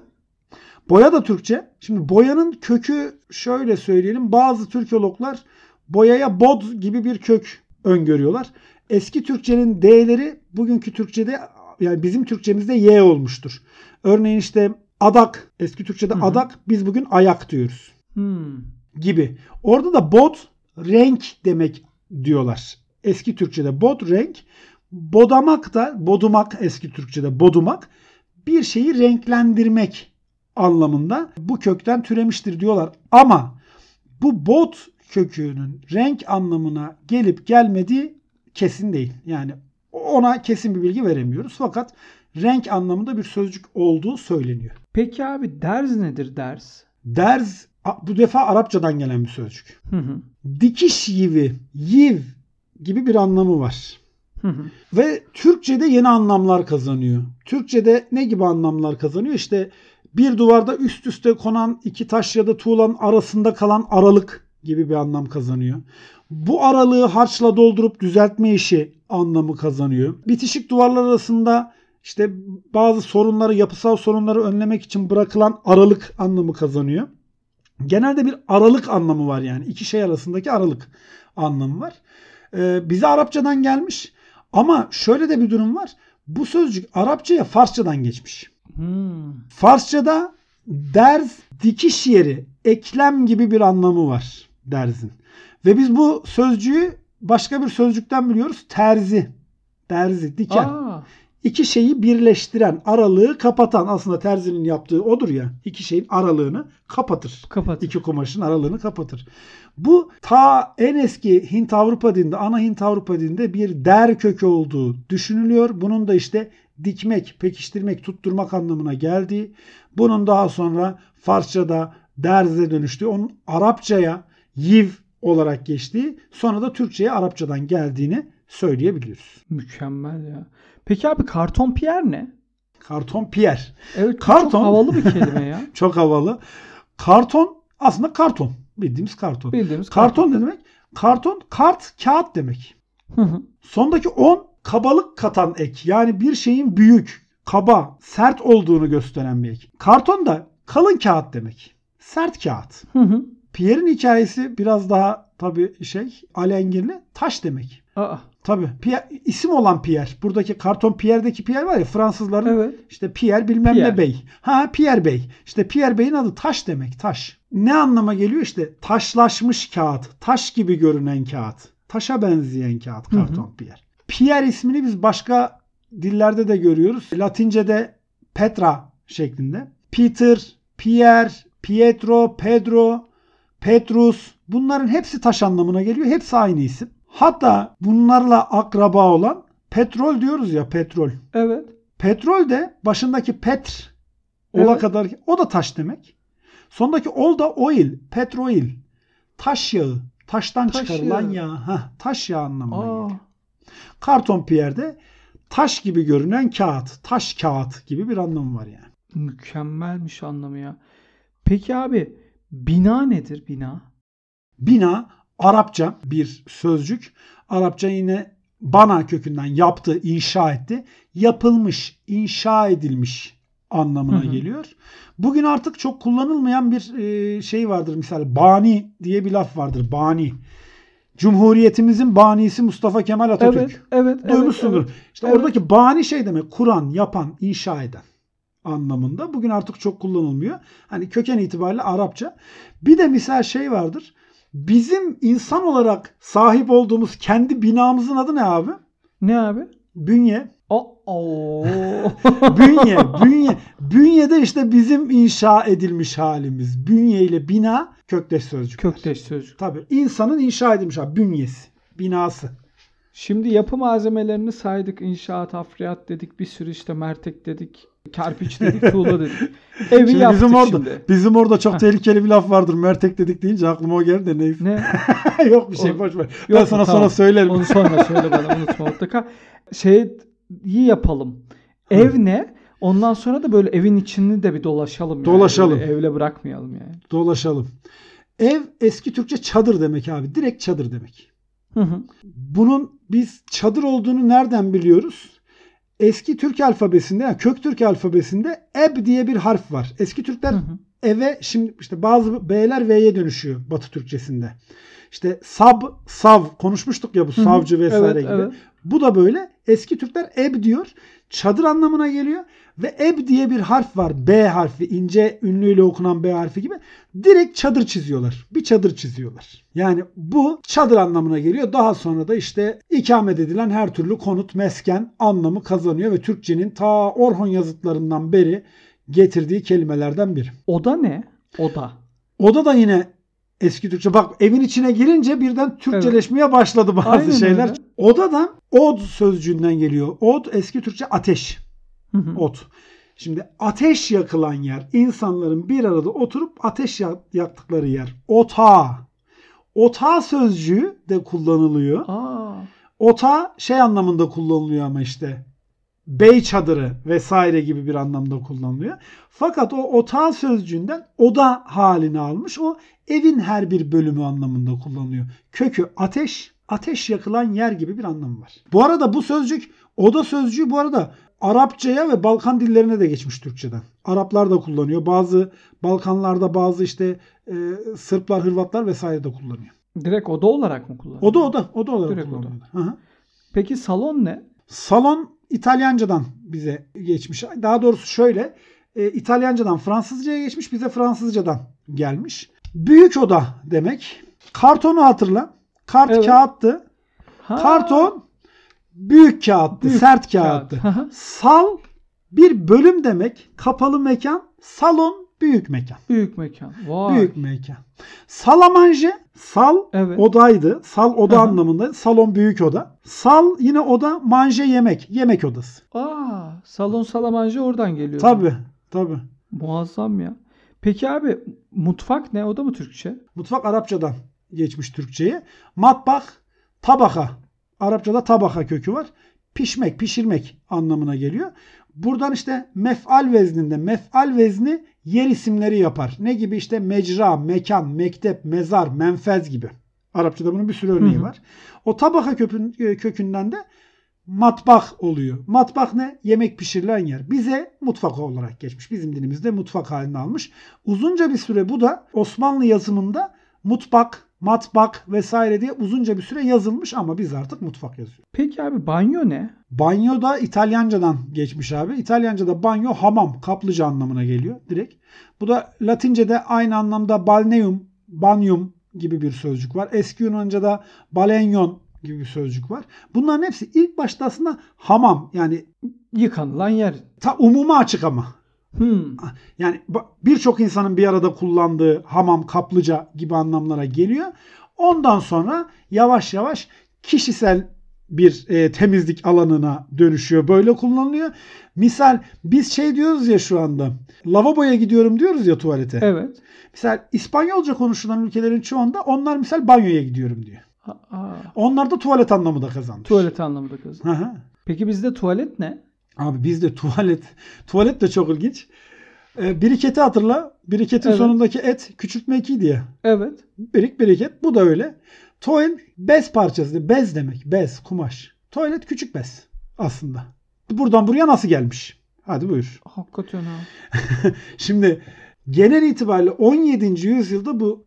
Boya da Türkçe. Şimdi boyanın kökü şöyle söyleyelim. Bazı Türkologlar boyaya bod gibi bir kök öngörüyorlar. Eski Türkçenin D'leri bugünkü Türkçede yani bizim Türkçemizde Y olmuştur. Örneğin işte adak. Eski Türkçede Hı hı. adak. Biz bugün ayak diyoruz. Hmm. gibi. Orada da bod renk demek diyorlar. Eski Türkçede bod renk. Bodamak da bodumak eski Türkçede bodumak bir şeyi renklendirmek anlamında bu kökten türemiştir diyorlar. Ama bu bod kökünün renk anlamına gelip gelmediği kesin değil. Yani ona kesin bir bilgi veremiyoruz. Fakat renk anlamında bir sözcük olduğu söyleniyor. Peki abi derz nedir? Derz a- bu defa Arapçadan gelen bir sözcük. Hı hı. dikiş yivi, yiv gibi bir anlamı var. Hı hı. Ve Türkçe'de yeni anlamlar kazanıyor. Türkçe'de ne gibi anlamlar kazanıyor? İşte bir duvarda üst üste konan iki taş ya da tuğlanın arasında kalan aralık gibi bir anlam kazanıyor. Bu aralığı harçla doldurup düzeltme işi anlamı kazanıyor. Bitişik duvarlar arasında işte bazı sorunları, yapısal sorunları önlemek için bırakılan aralık anlamı kazanıyor. Genelde bir aralık anlamı var yani. iki şey arasındaki aralık anlamı var. Ee, bize Arapçadan gelmiş. Ama şöyle de bir durum var. Bu sözcük Arapçaya Farsçadan geçmiş. Hmm. Farsçada derz dikiş yeri, eklem gibi bir anlamı var derzin. Ve biz bu sözcüğü başka bir sözcükten biliyoruz. Terzi. Terzi, diken. Aa, İki şeyi birleştiren, aralığı kapatan. Aslında terzinin yaptığı odur ya. İki şeyin aralığını kapatır. kapat. İki kumaşın aralığını kapatır. Bu ta en eski Hint Avrupa dilinde, ana Hint Avrupa dilinde bir der kökü olduğu düşünülüyor. Bunun da işte dikmek, pekiştirmek, tutturmak anlamına geldiği. Bunun daha sonra Farsçada derze dönüştüğü, onun Arapçaya yiv olarak geçtiği, sonra da Türkçe'ye Arapçadan geldiğini söyleyebiliyoruz. Mükemmel ya. Peki abi karton piyer ne? Karton piyer. Evet Karton- çok havalı bir kelime ya. Çok havalı. Karton aslında karton. Bildiğimiz karton. Bildiğimiz Karton ne demek? Karton kart kağıt demek. Hı hı. Sondaki 10 kabalık katan ek. Yani bir şeyin büyük, kaba, sert olduğunu gösteren bir ek. Karton da kalın kağıt demek. Sert kağıt. Hı hı. Pierre'in hikayesi biraz daha tabii şey alengirli. Taş demek. Aa, Tabii. Pierre, isim olan Pierre. Buradaki karton Pierre'deki Pierre var ya Fransızların evet. işte Pierre bilmem Pierre. ne bey. Ha Pierre Bey. İşte Pierre Bey'in adı taş demek. Taş. Ne anlama geliyor işte? Taşlaşmış kağıt. Taş gibi görünen kağıt. Taşa benzeyen kağıt karton Pierre. Pierre ismini biz başka dillerde de görüyoruz. Latince'de Petra şeklinde. Peter, Pierre, Pietro, Pedro, Petrus bunların hepsi taş anlamına geliyor. Hepsi aynı isim. Hatta bunlarla akraba olan petrol diyoruz ya petrol. Evet. Petrol de başındaki petr ola Evet. kadar o da taş demek. Sondaki ol da oil, petroil. Taş yağı, taştan Taş çıkarılan yağı. yağ. Heh, taş yağı anlamına geliyor. Karton Pierre'de taş gibi görünen kağıt, taş kağıt gibi bir anlamı var yani. mükemmelmiş anlamı ya. Peki abi bina nedir bina? Bina Arapça bir sözcük. Arapça yine bana kökünden yaptı, inşa etti. Yapılmış, inşa edilmiş anlamına Hı hı. geliyor. Bugün artık çok kullanılmayan bir e, şey vardır. Misal bani diye bir laf vardır. Bani. Cumhuriyetimizin banisi Mustafa Kemal Atatürk. Evet, evet, evet. Duymuşsundur. evet. İşte Evet. oradaki bani şey demek kuran, yapan, inşa eden anlamında. Bugün artık çok kullanılmıyor. Hani köken itibariyle Arapça. Bir de misal şey vardır. Bizim insan olarak sahip olduğumuz kendi binamızın adı ne abi? Ne abi? Bünye. O oo. Bünye, bünye. Bünyede işte bizim inşa edilmiş halimiz. Bünye ile bina kökteş sözcük. Kökteş sözcük. Tabii insanın inşa edilmiş hali. Bünyesi, binası. Şimdi yapı malzemelerini saydık. İnşaat, hafriyat dedik. Bir sürü işte mertek dedik. Kerpiç dedik, tuğla dedik. Evi Şimdi yaptık bizim orada şimdi. bizim orada çok tehlikeli bir laf vardır. Mertek dedik deyince aklıma o geldi de neyse. Ne? Yok bir şey O- boş ver. ben sana Tamam. sonra söylerim. Onu sonra söyle bana unutma mutlaka. Şeyi yapalım. Ev ne? Ondan sonra da böyle evin içini de bir dolaşalım. yani. Dolaşalım. Böyle evle bırakmayalım yani. Dolaşalım. Ev eski Türkçe çadır demek abi. Direkt çadır demek. Hı hı. Bunun biz çadır olduğunu nereden biliyoruz? Eski Türk alfabesinde, yani kök Türk alfabesinde eb diye bir harf var. Eski Türkler Hı hı. eve şimdi işte bazı B'ler V'ye dönüşüyor Batı Türkçesinde. İşte sab, sav konuşmuştuk ya bu Hı hı. savcı vesaire Evet, gibi. evet. Bu da böyle. Eski Türkler eb diyor. Çadır anlamına geliyor. Ve eb diye bir harf var. B harfi. ince ünlüyle okunan B harfi gibi. Direkt çadır çiziyorlar. Bir çadır çiziyorlar. Yani bu çadır anlamına geliyor. Daha sonra da işte ikamet edilen her türlü konut, mesken anlamı kazanıyor ve Türkçenin ta Orhon yazıtlarından beri getirdiği kelimelerden biri. Oda ne? Oda. Oda da yine eski Türkçe. Bak evin içine girince birden Türkçeleşmeye başladı bazı Aynen şeyler. öyle. Oda da od sözcüğünden geliyor. Od eski Türkçe ateş. Hı hı. Ot. Şimdi ateş yakılan yer, insanların bir arada oturup ateş yak- yaktıkları yer. Otağı. Otağı sözcüğü de kullanılıyor. Aa. Ota şey anlamında kullanılıyor ama işte bey çadırı vesaire gibi bir anlamda kullanılıyor. Fakat o otağı sözcüğünden oda halini almış. O evin her bir bölümü anlamında kullanılıyor. Kökü ateş, ateş yakılan yer gibi bir anlamı var. Bu arada bu sözcük oda sözcüğü bu arada Arapçaya ve Balkan dillerine de geçmiş Türkçeden. Araplar da kullanıyor. Bazı Balkanlarda bazı işte e, Sırplar, Hırvatlar vesaire de kullanıyor. Direkt oda olarak mı kullanıyor? Oda oda, oda olarak Direkt oda. kullanıyor. Hı. Peki salon ne? Salon İtalyancadan bize geçmiş. Daha doğrusu şöyle. e, İtalyancadan Fransızcaya geçmiş. Bize Fransızcadan gelmiş. Büyük oda demek. Kartonu hatırla. Kart Evet. kağıttı. Ha, Karton büyük kağıttı. Büyük sert kağıt. kağıttı. Hı. Sal bir bölüm demek. Kapalı mekan. Salon büyük mekan. Büyük mekan. Vay. Büyük mekan. Salamanje sal Evet. odaydı. Sal oda hı. anlamında. Salon büyük oda. Sal yine oda. Manje yemek. Yemek odası. Aa, salon salamanje oradan geliyor. Tabi tabi. Muazzam ya. Peki abi mutfak ne? O da mı Türkçe? Mutfak Arapçadan geçmiş Türkçe'ye. Matbak tabaka. Arapçada tabaka kökü var. Pişmek, pişirmek anlamına geliyor. Buradan işte mef'al vezninde mef'al vezni yer isimleri yapar. Ne gibi işte mecra, mekan, mektep, mezar, menfez gibi. Arapçada bunun bir sürü örneği Hı hı. var. O tabaka kökün, kökünden de matbah oluyor. Matbah ne? Yemek pişirilen yer. Bize mutfak olarak geçmiş. Bizim dilimizde mutfak halini almış. Uzunca bir süre bu da Osmanlı yazımında mutfak, matbak vesaire diye uzunca bir süre yazılmış ama biz artık mutfak yazıyoruz. Peki abi banyo ne? Banyo da İtalyancadan geçmiş abi. İtalyanca'da banyo hamam, kaplıca anlamına geliyor direkt. Bu da Latince'de aynı anlamda balneum, banyum gibi bir sözcük var. Eski Yunanca'da balenyon gibi bir sözcük var. Bunların hepsi ilk başta aslında hamam yani Yıkanılan yer. ta umuma açık ama. Hmm. Yani ba- birçok insanın bir arada kullandığı hamam, kaplıca gibi anlamlara geliyor. Ondan sonra yavaş yavaş kişisel bir e, temizlik alanına dönüşüyor. Böyle kullanılıyor. Misal biz şey diyoruz ya şu anda. Lavaboya gidiyorum diyoruz ya tuvalete. Evet. Misal İspanyolca konuşulan ülkelerin çoğunda onlar misal banyoya gidiyorum diyor. Aa, Onlar da tuvalet anlamı da kazanmış. tuvalet anlamında kız. Hı hı. Peki bizde tuvalet ne? Abi bizde tuvalet tuvalet de çok ilginç. Ee, biriketi hatırla. Biriketin Evet. sonundaki et küçültme eki diye. Evet. Birik biriket. Bu da öyle. Toil bez parçası. Bez demek. Bez, kumaş. Tuvalet küçük bez aslında. Buradan buraya nasıl gelmiş? Hadi buyur. Hakikaten ha. Şimdi genel itibariyle 17. yüzyılda bu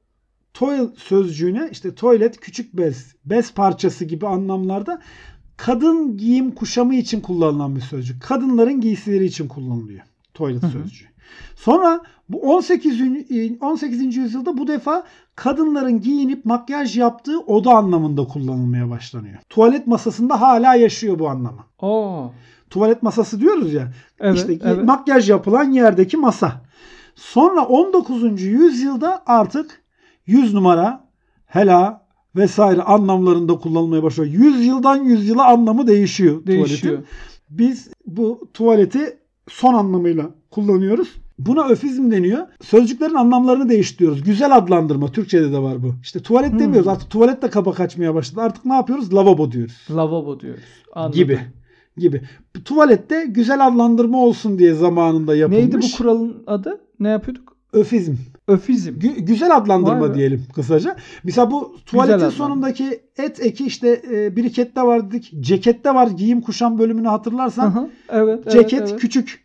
toil sözcüğüne işte tuvalet küçük bez, bez parçası gibi anlamlarda kadın giyim kuşamı için kullanılan bir sözcük. Kadınların giysileri için kullanılıyor hı. sözcüğü. Sonra bu 18. yü- 18. yüzyılda bu defa kadınların giyinip makyaj yaptığı oda anlamında kullanılmaya başlanıyor. Tuvalet masasında hala yaşıyor bu anlamı. Oo. Tuvalet masası diyoruz ya. Evet. İşte evet. makyaj yapılan yerdeki masa. Sonra 19. yüzyılda artık 100 numara, hela vesaire anlamlarında kullanılmaya başlıyor. 100 yıldan 100 yıla anlamı değişiyor, Değişiyor. tuvaletin. Biz bu tuvaleti son anlamıyla kullanıyoruz. Buna öfizm deniyor. Sözcüklerin anlamlarını değiştiriyoruz. Güzel adlandırma. Türkçede de var bu. İşte tuvalet Hmm. demiyoruz. Artık tuvalet de kaba kaçmaya başladı. Artık ne yapıyoruz? Lavabo diyoruz Lavabo diyoruz. Anladım. gibi gibi. Tuvalette güzel adlandırma olsun diye zamanında yapılmış. Neydi bu kuralın adı? Ne yapıyorduk? Öfizm. Öfizm. Gü- güzel adlandırma Vay be. diyelim kısaca. Mesela bu tuvaletin adlandırma. sonundaki et eki işte e, birikette var dedik. Cekette var giyim kuşam bölümünü hatırlarsan. Aha, evet, evet, Ceket evet. küçük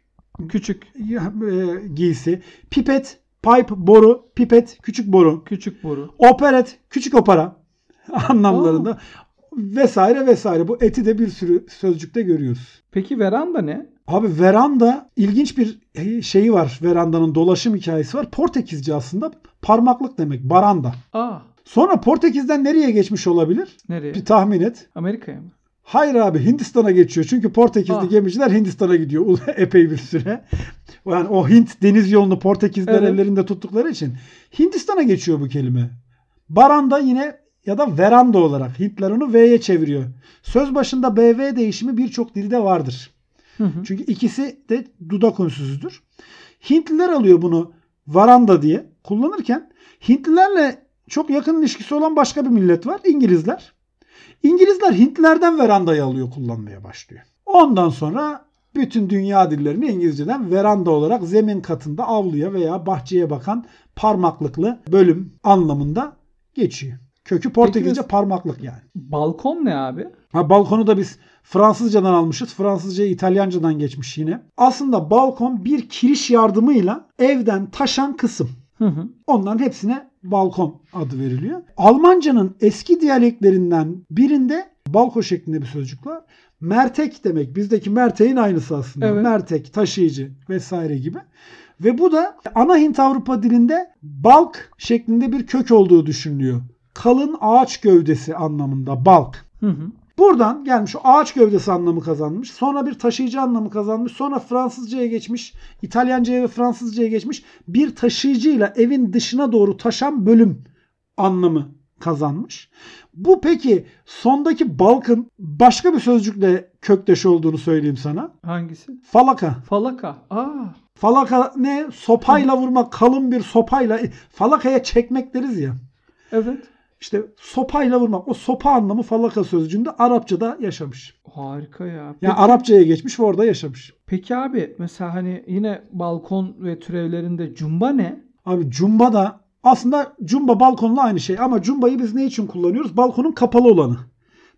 küçük. ya, e, giysi. Pipet, pipe, boru. Pipet küçük boru. Küçük boru. Operet küçük opera anlamlarında. Vesaire vesaire. Bu eti de bir sürü sözcükte görüyoruz. Peki veranda ne? Abi veranda ilginç bir şeyi var. Verandanın dolaşım hikayesi var. Portekizce aslında parmaklık demek. Baranda. Aa. Sonra Portekiz'den nereye geçmiş olabilir? Nereye? Bir tahmin et. Amerika'ya mı? Hayır abi Hindistan'a geçiyor. Çünkü Portekizli Ah. gemiciler Hindistan'a gidiyor epey bir süre. Yani o Hint deniz yolunu Portekizler Evet. ellerinde tuttukları için Hindistan'a geçiyor bu kelime. Baranda yine ya da veranda olarak Hintler onu V'ye çeviriyor. Söz başında BV değişimi birçok dilde vardır. Hı hı. Çünkü ikisi de dudak unsuzüdür. Hintliler alıyor bunu varanda diye kullanırken Hintlilerle çok yakın ilişkisi olan başka bir millet var. İngilizler. İngilizler Hintlilerden verandayı alıyor kullanmaya başlıyor. Ondan sonra bütün dünya dillerini İngilizceden veranda olarak zemin katında avluya veya bahçeye bakan parmaklıklı bölüm anlamında geçiyor. Kökü Portekizce biz- parmaklık yani. Balkon ne abi? Ha, balkonu da biz Fransızcadan almışız. Fransızca İtalyancadan geçmiş yine. Aslında balkon bir kiriş yardımıyla evden taşan kısım. Hı hı. Onların hepsine balkon adı veriliyor. Almancanın eski diyaleklerinden birinde balko şeklinde bir sözcük var. Mertek demek. Bizdeki merteğin aynısı aslında. Evet. Mertek, taşıyıcı vesaire gibi. Ve bu da ana Hint Avrupa dilinde balk şeklinde bir kök olduğu düşünülüyor. Kalın ağaç gövdesi anlamında balk. Hı hı. Buradan gelmiş o ağaç gövdesi anlamı kazanmış. Sonra bir taşıyıcı anlamı kazanmış. Sonra Fransızcaya geçmiş. İtalyancaya ve Fransızcaya geçmiş. Bir taşıyıcıyla evin dışına doğru taşan bölüm anlamı kazanmış. Bu peki sondaki balkın başka bir sözcükle kökteş olduğunu söyleyeyim sana. Hangisi? Falaka. Falaka. Aa. Falaka ne? Sopayla vurmak, kalın bir sopayla. Falakaya çekmek deriz ya. Evet. İşte sopayla vurmak. O sopa anlamı falaka sözcüğünde Arapçada yaşamış. Harika ya. Peki, Yani Arapçaya geçmiş ve orada yaşamış. peki abi mesela hani yine balkon ve türevlerinde cumba ne? Abi cumba da aslında cumba balkonla aynı şey ama cumbayı biz ne için kullanıyoruz? Balkonun kapalı olanı.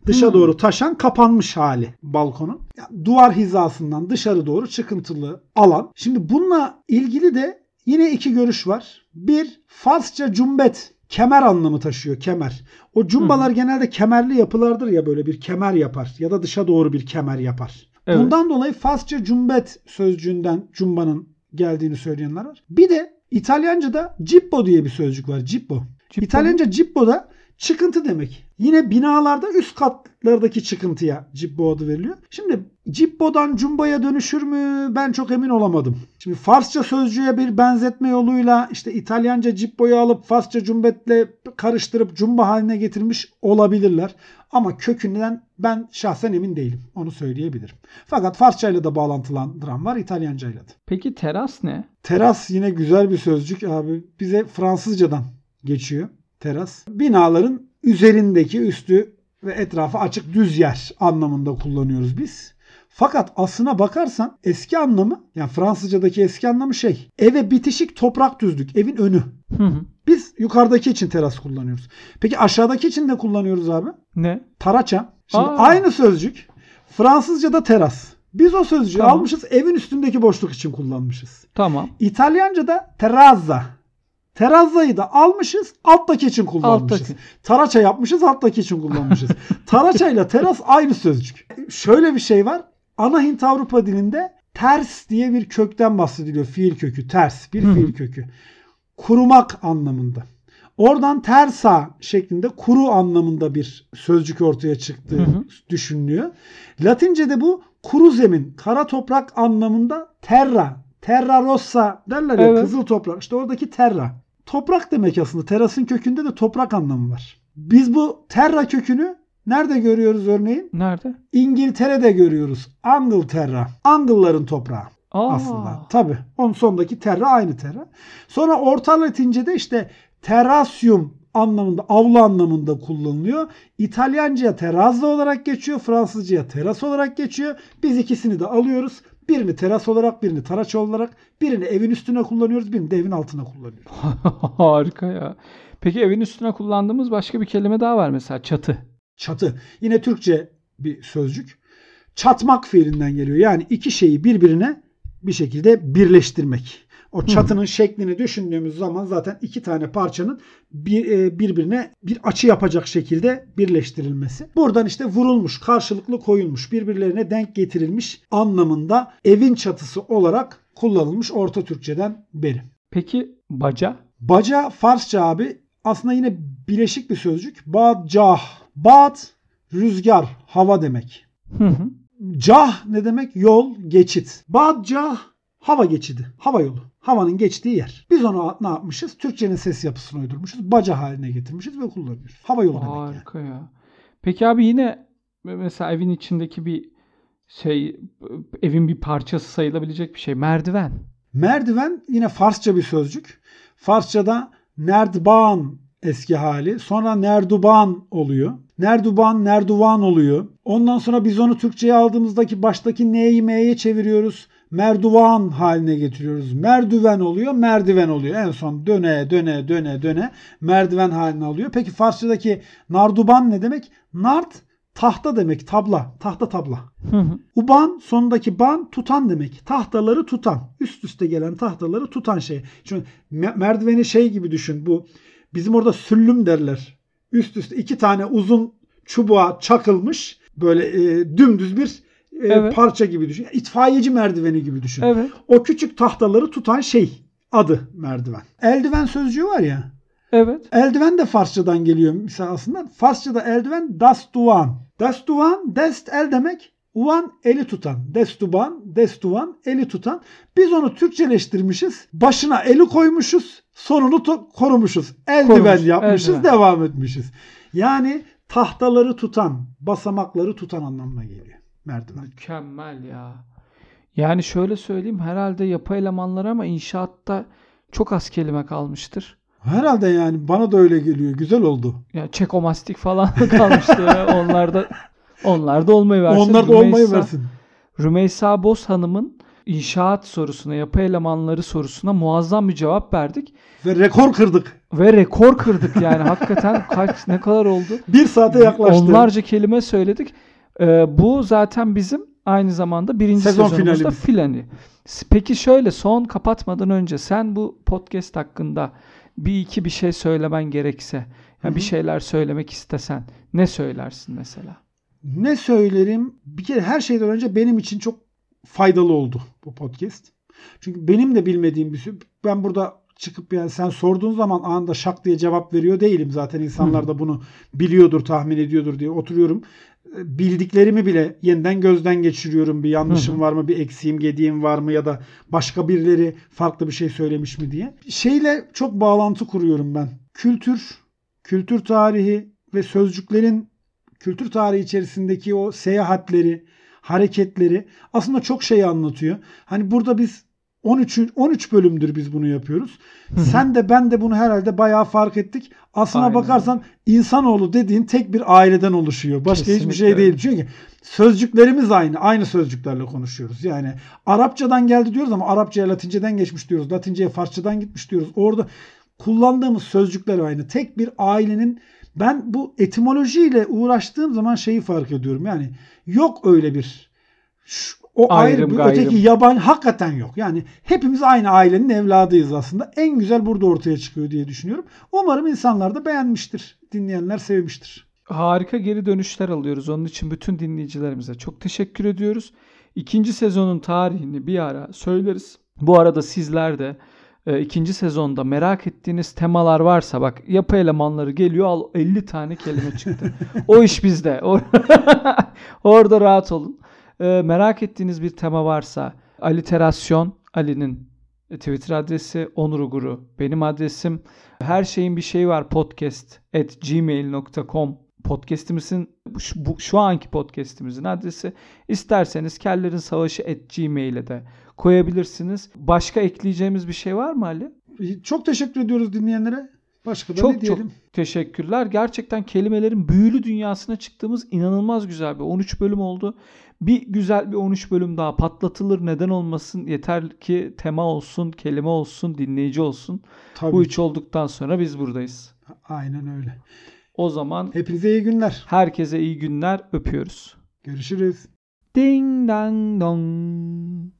Dışa Hmm. doğru taşan kapanmış hali balkonun. Ya, duvar hizasından dışarı doğru çıkıntılı alan. Şimdi bununla ilgili de yine iki görüş var. Bir Farsça cumbet kemer anlamı taşıyor kemer. O cumbalar genelde kemerli yapılardır ya böyle bir kemer yapar ya da dışa doğru bir kemer yapar. Evet. Bundan dolayı Farsça cumbet sözcüğünden cumbanın geldiğini söyleyenler var. Bir de İtalyanca'da cippo diye bir sözcük var. Cippo. Cippo İtalyanca cippo da çıkıntı demek. Yine binalarda üst katlardaki çıkıntıya cippo adı veriliyor. Şimdi cippodan cumbaya dönüşür mü ben çok emin olamadım. Şimdi Farsça sözcüğe bir benzetme yoluyla işte İtalyanca cippoyu alıp Farsça cumbetle karıştırıp cumba haline getirmiş olabilirler. Ama kökünden ben şahsen emin değilim. Onu söyleyebilirim. Fakat Farsça ile de bağlantılandıran var İtalyanca ile de. Peki teras ne? Teras yine güzel bir sözcük abi. Bize Fransızcadan geçiyor teras. Binaların üzerindeki üstü ve etrafı açık düz yer anlamında kullanıyoruz biz. Fakat aslına bakarsan eski anlamı yani Fransızcadaki eski anlamı şey eve bitişik toprak düzlük evin önü. Hı hı. Biz yukarıdaki için teras kullanıyoruz. Peki aşağıdaki için ne kullanıyoruz abi? Ne? Taraça. Şimdi Aa. aynı sözcük Fransızcada teras. Biz o sözcüğü Tamam. almışız evin üstündeki boşluk için kullanmışız. Tamam. İtalyanca'da terrazza. Terrazza'yı da almışız alttaki için kullanmışız. Alttaki. Taraça yapmışız alttaki için kullanmışız. Taraça ile teras aynı sözcük. Şöyle bir şey var. Ana Hint Avrupa dilinde ters diye bir kökten bahsediliyor. Fiil kökü ters bir Hı fiil kökü. Kurumak anlamında. Oradan tersa şeklinde kuru anlamında bir sözcük ortaya çıktığı Hı hı. düşünülüyor. Latince'de bu kuru zemin, kara toprak anlamında terra, terra rossa derler ya Evet. kızıl toprak. İşte oradaki terra. Toprak demek aslında. Terasın kökünde de toprak anlamı var. Biz bu terra kökünü nerede görüyoruz örneğin? Nerede? İngiltere'de görüyoruz. Angleterra. Angle'ların toprağı Aa. aslında. Tabi. Onun sondaki terra aynı terra. Sonra Orta Latince'de işte terrasium anlamında, avlu anlamında kullanılıyor. İtalyanca'ya terrazza olarak geçiyor. Fransızca'ya teras olarak geçiyor. Biz ikisini de alıyoruz. Birini teras olarak, birini taraç olarak, birini evin üstüne kullanıyoruz, birini de evin altına kullanıyoruz. Harika ya. Peki evin üstüne kullandığımız başka bir kelime daha var mesela çatı. Çatı. Yine Türkçe bir sözcük. Çatmak fiilinden geliyor. Yani iki şeyi birbirine bir şekilde birleştirmek. O çatının şeklini düşündüğümüz zaman zaten iki tane parçanın bir, e, birbirine bir açı yapacak şekilde birleştirilmesi. Buradan işte vurulmuş, karşılıklı koyulmuş, birbirlerine denk getirilmiş anlamında evin çatısı olarak kullanılmış Orta Türkçeden beri. Peki baca? Baca Farsça abi aslında yine bileşik bir sözcük. Badcah. Bad rüzgar, hava demek. Hı hı. Cah ne demek? Yol, geçit. Badcah hava geçidi, hava yolu. Havanın geçtiği yer. Biz onu ne yapmışız? Türkçenin ses yapısını uydurmuşuz. Baca haline getirmişiz ve kullanıyoruz. Hava yolu demek yani. Harika ya. Peki abi yine mesela evin içindeki bir şey evin bir parçası sayılabilecek bir şey. Merdiven. Merdiven yine Farsça bir sözcük. Farsçada nerdban eski hali. Sonra nerduban oluyor. Nerduban, nerduvan oluyor. Ondan sonra biz onu Türkçe'ye aldığımızdaki baştaki ne'yi m'ye çeviriyoruz. Merduvan haline getiriyoruz. Merdiven oluyor, merdiven oluyor. En son döne, döne, döne, döne merdiven haline alıyor. Peki Farsçadaki narduban ne demek? Nart tahta demek, tabla, tahta tabla. Hı hı. Uban sonundaki ban tutan demek. Tahtaları tutan. Üst üste gelen tahtaları tutan şey. Çünkü me- merdiveni şey gibi düşün. Bu bizim orada süllüm derler. Üst üste iki tane uzun çubuğa çakılmış böyle e, dümdüz bir e, Evet. parça gibi düşün. İtfaiyeci merdiveni gibi düşün. Evet. O küçük tahtaları tutan şey adı merdiven. Eldiven sözcüğü var ya. Evet. Eldiven de Farsçadan geliyor mesela aslında. Farsçada eldiven dastuvan. Dastuvan, dest el demek. Uvan eli tutan. Destuban, destuvan eli tutan. Biz onu Türkçeleştirmişiz. Başına eli koymuşuz. Sonunu to- korumuşuz. Eldiven Korumuş, yapmışız. eldiven. Devam etmişiz. Yani tahtaları tutan, basamakları tutan anlamına geliyor merdiven. Mükemmel ya. Yani şöyle söyleyeyim herhalde yapı elemanları ama inşaatta çok az kelime kalmıştır. Herhalde yani bana da öyle geliyor. Güzel oldu. Ya çekomastik falan kalmıştı. ya. Onlar da olmayı versin. Onlar da olmayı Rümeysa- versin. Rümeysa Boz Hanım'ın inşaat sorusuna, yapı elemanları sorusuna muazzam bir cevap verdik. Ve rekor kırdık. Ve rekor kırdık yani hakikaten kaç ne kadar oldu? Bir saate yaklaştı. Onlarca kelime söyledik. Ee, bu zaten bizim aynı zamanda birinci Sezon sezonumuzda finali. Peki şöyle son kapatmadan önce sen bu podcast hakkında bir iki bir şey söylemen gerekse, yani bir şeyler söylemek istesen ne söylersin mesela? Ne söylerim? Bir kere her şeyden önce benim için çok faydalı oldu bu podcast. Çünkü benim de bilmediğim bir sürü. Ben burada çıkıp yani sen sorduğun zaman anında şak diye cevap veriyor değilim. Zaten insanlar da bunu biliyordur, tahmin ediyordur diye oturuyorum. Bildiklerimi bile yeniden gözden geçiriyorum. Bir yanlışım var mı, bir eksiğim, gediğim var mı ya da başka birileri farklı bir şey söylemiş mi diye. Şeyle çok bağlantı kuruyorum ben. Kültür, kültür tarihi ve sözcüklerin kültür tarihi içerisindeki o seyahatleri, hareketleri aslında çok şey anlatıyor. Hani burada biz 13 13 bölümdür biz bunu yapıyoruz. Sen de ben de bunu herhalde bayağı fark ettik. Aslına Aynen. bakarsan insanoğlu dediğin tek bir aileden oluşuyor. Başka hiçbir Kesinlikle şey değil. Çünkü sözcüklerimiz aynı. Aynı sözcüklerle konuşuyoruz. Yani Arapçadan geldi diyoruz ama Arapçaya Latinceden geçmiş diyoruz. Latinceye Farsçadan gitmiş diyoruz. Orada kullandığımız sözcükler aynı. Tek bir ailenin ben bu etimolojiyle uğraştığım zaman şeyi fark ediyorum. Yani yok öyle bir şu- o ayrı bir gayrım. öteki yabancı hakikaten yok. Yani hepimiz aynı ailenin evladıyız aslında. En güzel burada ortaya çıkıyor diye düşünüyorum. Umarım insanlar da beğenmiştir. Dinleyenler sevmiştir. Harika geri dönüşler alıyoruz. Onun için bütün dinleyicilerimize çok teşekkür ediyoruz. İkinci sezonun tarihini bir ara söyleriz. Bu arada sizler de e, ikinci sezonda merak ettiğiniz temalar varsa bak yapı elemanları geliyor al 50 tane kelime çıktı. o iş bizde. Orada rahat olun. E, merak ettiğiniz bir tema varsa aliterasyon Ali'nin Twitter adresi Onur Uguru benim adresim her şeyin bir şeyi var podcast at gmail.com podcastimizin şu, bu, şu anki podcastimizin adresi isterseniz kellerin savaşı at gmail'e de koyabilirsiniz. Başka ekleyeceğimiz bir şey var mı Ali? Çok teşekkür ediyoruz dinleyenlere. Başka da Çok ne çok diyelim? teşekkürler. Gerçekten kelimelerin büyülü dünyasına çıktığımız inanılmaz güzel bir 13 bölüm oldu. Bir güzel bir 13 bölüm daha patlatılır neden olmasın yeter ki tema olsun, kelime olsun, dinleyici olsun. Tabii. Bu üç olduktan sonra biz buradayız. Aynen öyle. O zaman Hepinize iyi günler. herkese iyi günler öpüyoruz. Görüşürüz. Ding dang dong.